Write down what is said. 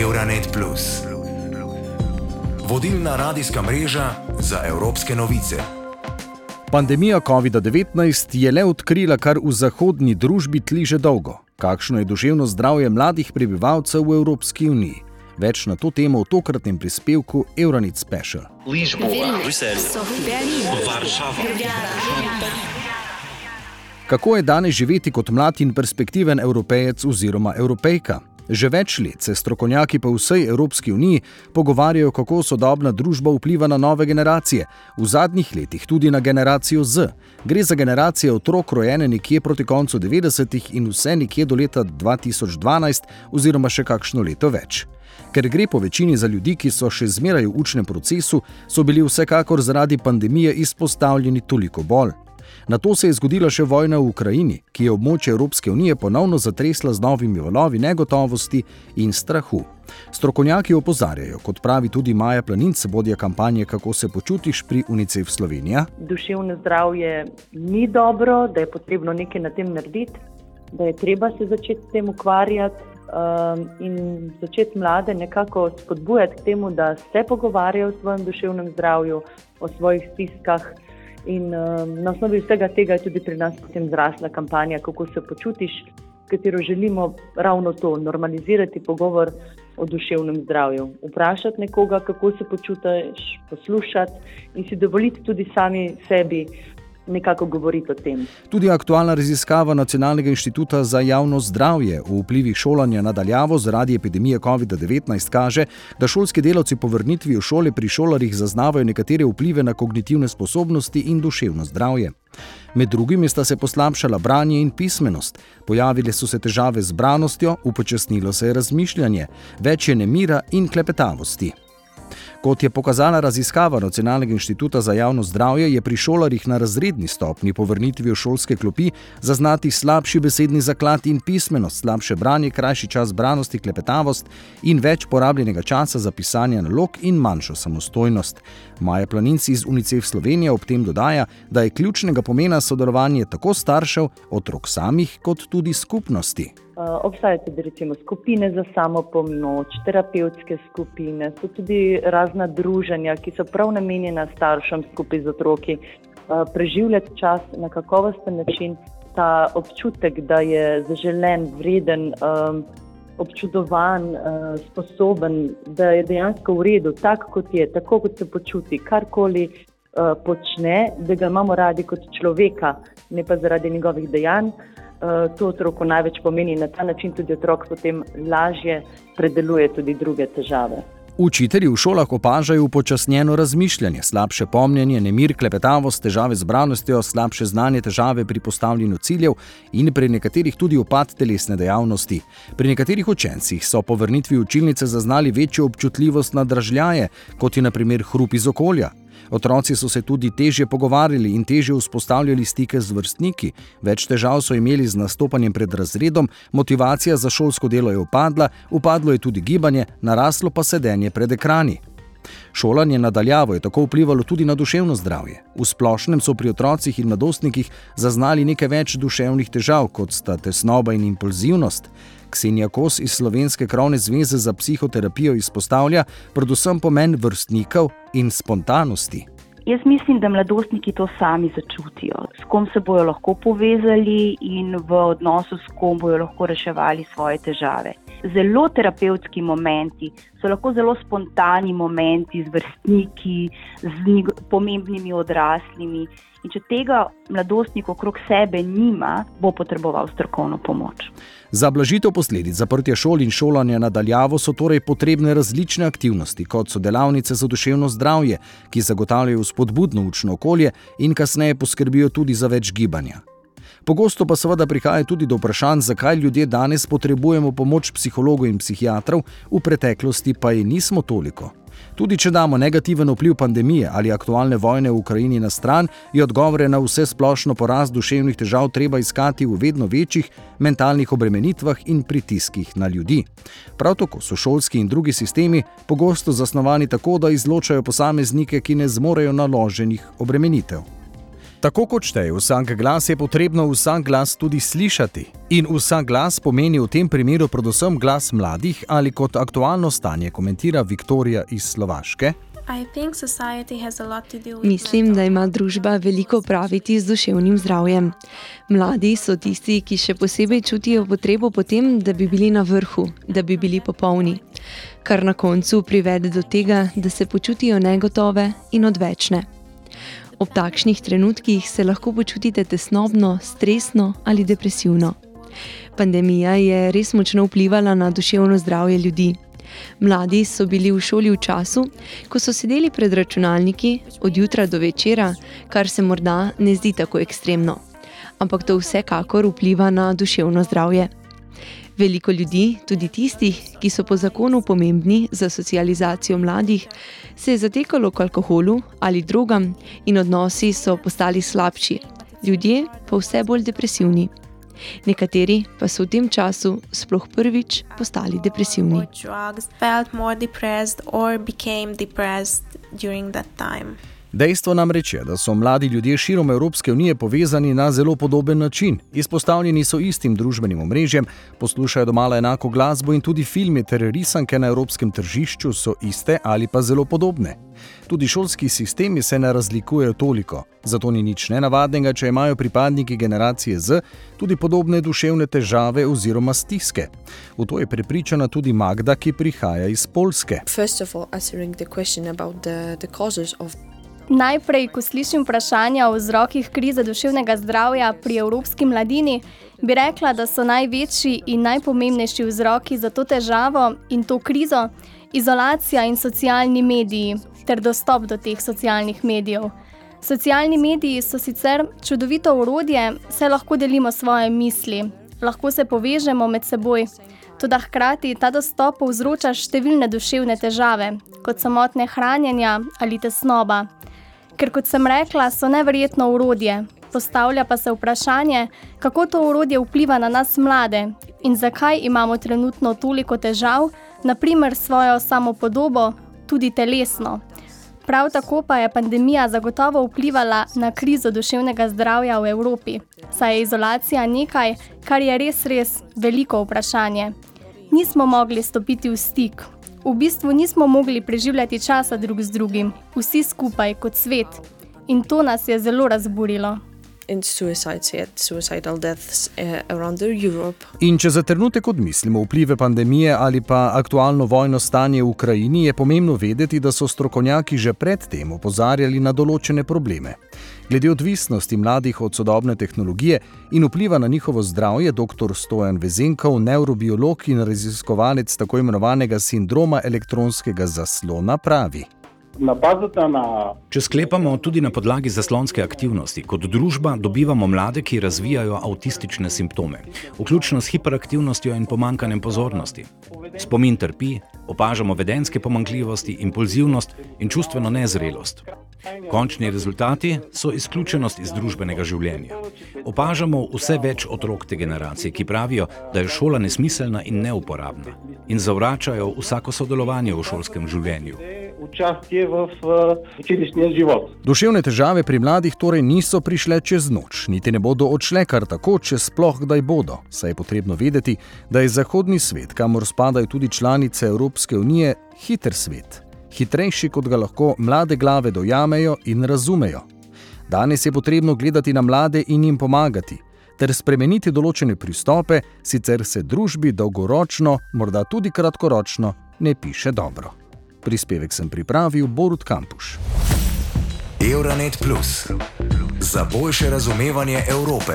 Euronet. Vodilna radijska mreža za evropske novice. Pandemija COVID-19 je le odkrila, kar v zahodni družbi tli že dolgo. Kakšno je duševno zdravje mladih prebivalcev v Evropski uniji? Več na to temo v tokratnem prispevku Euronet Special. Lisboa, Bruselj, Varšava. Kako je danes živeti kot mlad in perspektiven evropejec oziroma evropejka? Že več let se strokovnjaki po vsej Evropski uniji pogovarjajo, kako sodobna družba vpliva na nove generacije, v zadnjih letih tudi na generacijo Z. Gre za generacije otrok rojene nekje proti koncu 90-ih in vse nekje do leta 2012 oziroma še kakšno leto več. Ker gre po večini za ljudi, ki so še zmeraj v učnem procesu, so bili vsekakor zaradi pandemije izpostavljeni toliko bolj. Na to se je zgodila še vojna v Ukrajini, ki je območje Evropske unije ponovno zatresla z novimi valovi negotovosti in strahu. Strokovnjaki opozarjajo, kot pravi tudi Maja Planinc, vodja kampanje Kako se počutiš pri UNICEF Slovenija. Duševno zdravje ni dobro, da je potrebno nekaj na tem narediti, da je treba se začeti s tem ukvarjati. Um, in začeti mlade nekako spodbujati k temu, da se pogovarjajo o svojem duševnem zdravju, o svojih stiskah, In um, na osnovi vsega tega je tudi pri nas potem zrasla kampanja, kako se počutiš, katero želimo ravno to, normalizirati pogovor o duševnem zdravju. Vprašati nekoga, kako se počutiš, poslušati in si dovoliti tudi sami sebi nekako govoriti o tem. Tudi aktualna raziskava Nacionalnega inštituta za javno zdravje o vplivih šolanja nadaljavo zaradi epidemije COVID-19 kaže, da šolski delavci po vrnitvi v šole pri šolarjih zaznavajo nekatere vplive na kognitivne sposobnosti in duševno zdravje. Med drugim sta se poslabšala branje in pismenost, pojavile so se težave z branostjo, upočasnilo se je razmišljanje, več je nemira in klepetavosti. Kot je pokazala raziskava Nacionalnega inštituta za javno zdravje, je pri šolarjih na razredni stopni po vrnitvi v šolske klopi zaznati slabši besedni zaklad in pismenost, slabše branje, krajši čas branosti, klepetavost in več porabljenega časa za pisanje nalog in manjšo samostojnost. Maja Planinci iz UNICEF Slovenije ob tem dodaja, da je ključnega pomena sodelovanje tako staršev, otrok samih, kot tudi skupnosti. Uh, obstajajo tudi recimo, skupine za samo pomoč, terapevtske skupine, so tudi razna druženja, ki so prav namenjena staršem skupaj z otroki. Uh, preživljati čas na kakovosten način, ta občutek, da je zaželen, vreden, občudovan, uh, sposoben, da je dejansko v redu, tako kot je, tako kot se počuti, karkoli uh, počne, da ga imamo radi kot človeka, ne pa zaradi njegovih dejanj. Eh, to otroku največ pomeni in na ta način tudi otrok potem lažje predeluje tudi druge težave. Učitelji v šolah opažajo upočasnjeno razmišljanje, slabše pomnjenje, nemir, klepetavost, težave z branostjo, slabše znanje, težave pri postavljanju ciljev in pri nekaterih tudi upad telesne dejavnosti. Pri nekaterih učencih so po vrnitvi učilnice zaznali večjo občutljivost na dražljaje, kot je naprimer hrup iz okolja, Otroci so se tudi teže pogovarjali in teže vzpostavljali stike z vrstniki, več težav so imeli z nastopanjem pred razredom, motivacija za šolsko delo je upadla, upadlo je tudi gibanje, naraslo pa sedenje pred ekrani. Šolanje nadaljavo je tako vplivalo tudi na duševno zdravje. V splošnem so pri otrocih in mladostnikih zaznali nekaj več duševnih težav, kot sta tesnoba in impulzivnost. Ksenija Kos iz Slovenske krovne zveze za psihoterapijo izpostavlja predvsem pomen vrstnikov in spontanosti. Jaz mislim, da mladostniki to sami začutijo, s kom se bodo lahko povezali in v odnosu s kom bodo lahko reševali svoje težave. Zelo terapevtski momenti so lahko zelo spontani momenti z vrstniki, z pomembnimi odraslimi. In če tega mladostnik okrog sebe nima, bo potreboval strokovno pomoč. Za blažitev posledic zaprtja šol in šolanja nadaljavo so torej potrebne različne aktivnosti, kot so delavnice za duševno zdravje, ki zagotavljajo spodbudno učno okolje in kasneje poskrbijo tudi za več gibanja. Pogosto pa seveda prihaja tudi do vprašanj, zakaj ljudje danes potrebujemo pomoč psihologov in psihiatrov, v preteklosti pa je nismo toliko. Tudi če damo negativen vpliv pandemije ali aktualne vojne v Ukrajini na stran, je odgovore na vse splošno porast duševnih težav treba iskati v vedno večjih mentalnih obremenitvah in pritiskih na ljudi. Prav tako so šolski in drugi sistemi pogosto zasnovani tako, da izločajo posameznike, ki ne zmorejo naloženih obremenitev. Tako kot šteje vsak glas, je potrebno vsak glas tudi slišati. In vsak glas pomeni v tem primeru predvsem glas mladih ali kot aktualno stanje, komentira Viktorija iz Slovaške. Mislim, da ima družba veliko praviti z duševnim zdravjem. Mladi so tisti, ki še posebej čutijo potrebo potem, da bi bili na vrhu, da bi bili popolni. Kar na koncu privede do tega, da se počutijo negotove in odvečne. Ob takšnih trenutkih se lahko počutite tesnobno, stresno ali depresivno. Pandemija je res močno vplivala na duševno zdravje ljudi. Mladi so bili v šoli v času, ko so sedeli pred računalniki od jutra do večera, kar se morda ne zdi tako ekstremno. Ampak to vsekakor vpliva na duševno zdravje. Veliko ljudi, tudi tistih, ki so po zakonu pomembni za socializacijo mladih, se je zatekalo k alkoholu ali drugam in odnosi so postali slabši, ljudje pa vse bolj depresivni. Nekateri pa so v tem času sploh prvič postali depresivni. Dejstvo namreč je, da so mladi ljudje širom Evropske unije povezani na zelo podoben način. Izpostavljeni so istim družbenim omrežjem, poslušajo doma enako glasbo in tudi filme ter risanke na evropskem tržišču so iste ali pa zelo podobne. Tudi šolski sistemi se ne razlikujejo toliko, zato ni nič nenavadnega, če imajo pripadniki generacije Z tudi podobne duševne težave oziroma stiske. V to je prepričana tudi Magda, ki prihaja iz Polske. Najprej, ko slišim vprašanja o vzrokih krize duševnega zdravja pri evropski mladini, bi rekla, da so največji in najpomembnejši vzroki za to težavo in to krizo izolacija in socialni mediji ter dostop do teh socialnih medijev. Socialni mediji so sicer čudovito urodje, saj lahko delimo svoje misli, lahko se povežemo med seboj, tudi hkrati ta dostop povzroča številne duševne težave, kot samotne hranjenja ali tesnoba ker kot sem rekla, so neverjetno urodje. Postavlja pa se vprašanje, kako to urodje vpliva na nas mlade in zakaj imamo trenutno toliko težav, naprimer svojo samopodobo, tudi telesno. Prav tako pa je pandemija zagotovo vplivala na krizo duševnega zdravja v Evropi, saj je izolacija nekaj, kar je res res veliko vprašanje. Nismo mogli stopiti v stik, V bistvu nismo mogli preživljati časa drug z drugim, vsi skupaj kot svet. In to nas je zelo razburilo. Eh, in če za trenutek odmislimo vplive pandemije ali pa aktualno vojno stanje v Ukrajini, je pomembno vedeti, da so strokovnjaki že predtem opozarjali na določene probleme. Glede odvisnosti mladih od sodobne tehnologije in vpliva na njihovo zdravje, dr. Stojan Vezenkov, neurobiolog in raziskovalec tako imenovanega sindroma elektronskega zaslona, pravi. Na na... Če sklepamo tudi na podlagi zaslonske aktivnosti, kot družba dobivamo mlade, ki razvijajo avtistične simptome, vključno s hiperaktivnostjo in pomankanjem pozornosti. Spomin trpi, opažamo vedenske pomankljivosti, impulzivnost in čustveno nezrelost. Končni rezultati so izključenost iz družbenega življenja. Opažamo vse več otrok te generacije, ki pravijo, da je šola nesmiselna in neuporabna in zavračajo vsako sodelovanje v šolskem življenju učastje v učilišnem životu. Duševne težave pri mladih torej niso prišle čez noč, niti ne bodo odšle kar tako, če sploh kdaj bodo. Saj je potrebno vedeti, da je zahodni svet, kamor spadajo tudi članice Evropske unije, hiter svet. Hitrejši, kot ga lahko mlade glave dojamejo in razumejo. Danes je potrebno gledati na mlade in jim pomagati. Ter spremeniti določene pristope, sicer se družbi dolgoročno, morda tudi kratkoročno, ne piše dobro. Prispevek sem pripravil Borut Kampuš. Euronet Plus za boljše razumevanje Evrope.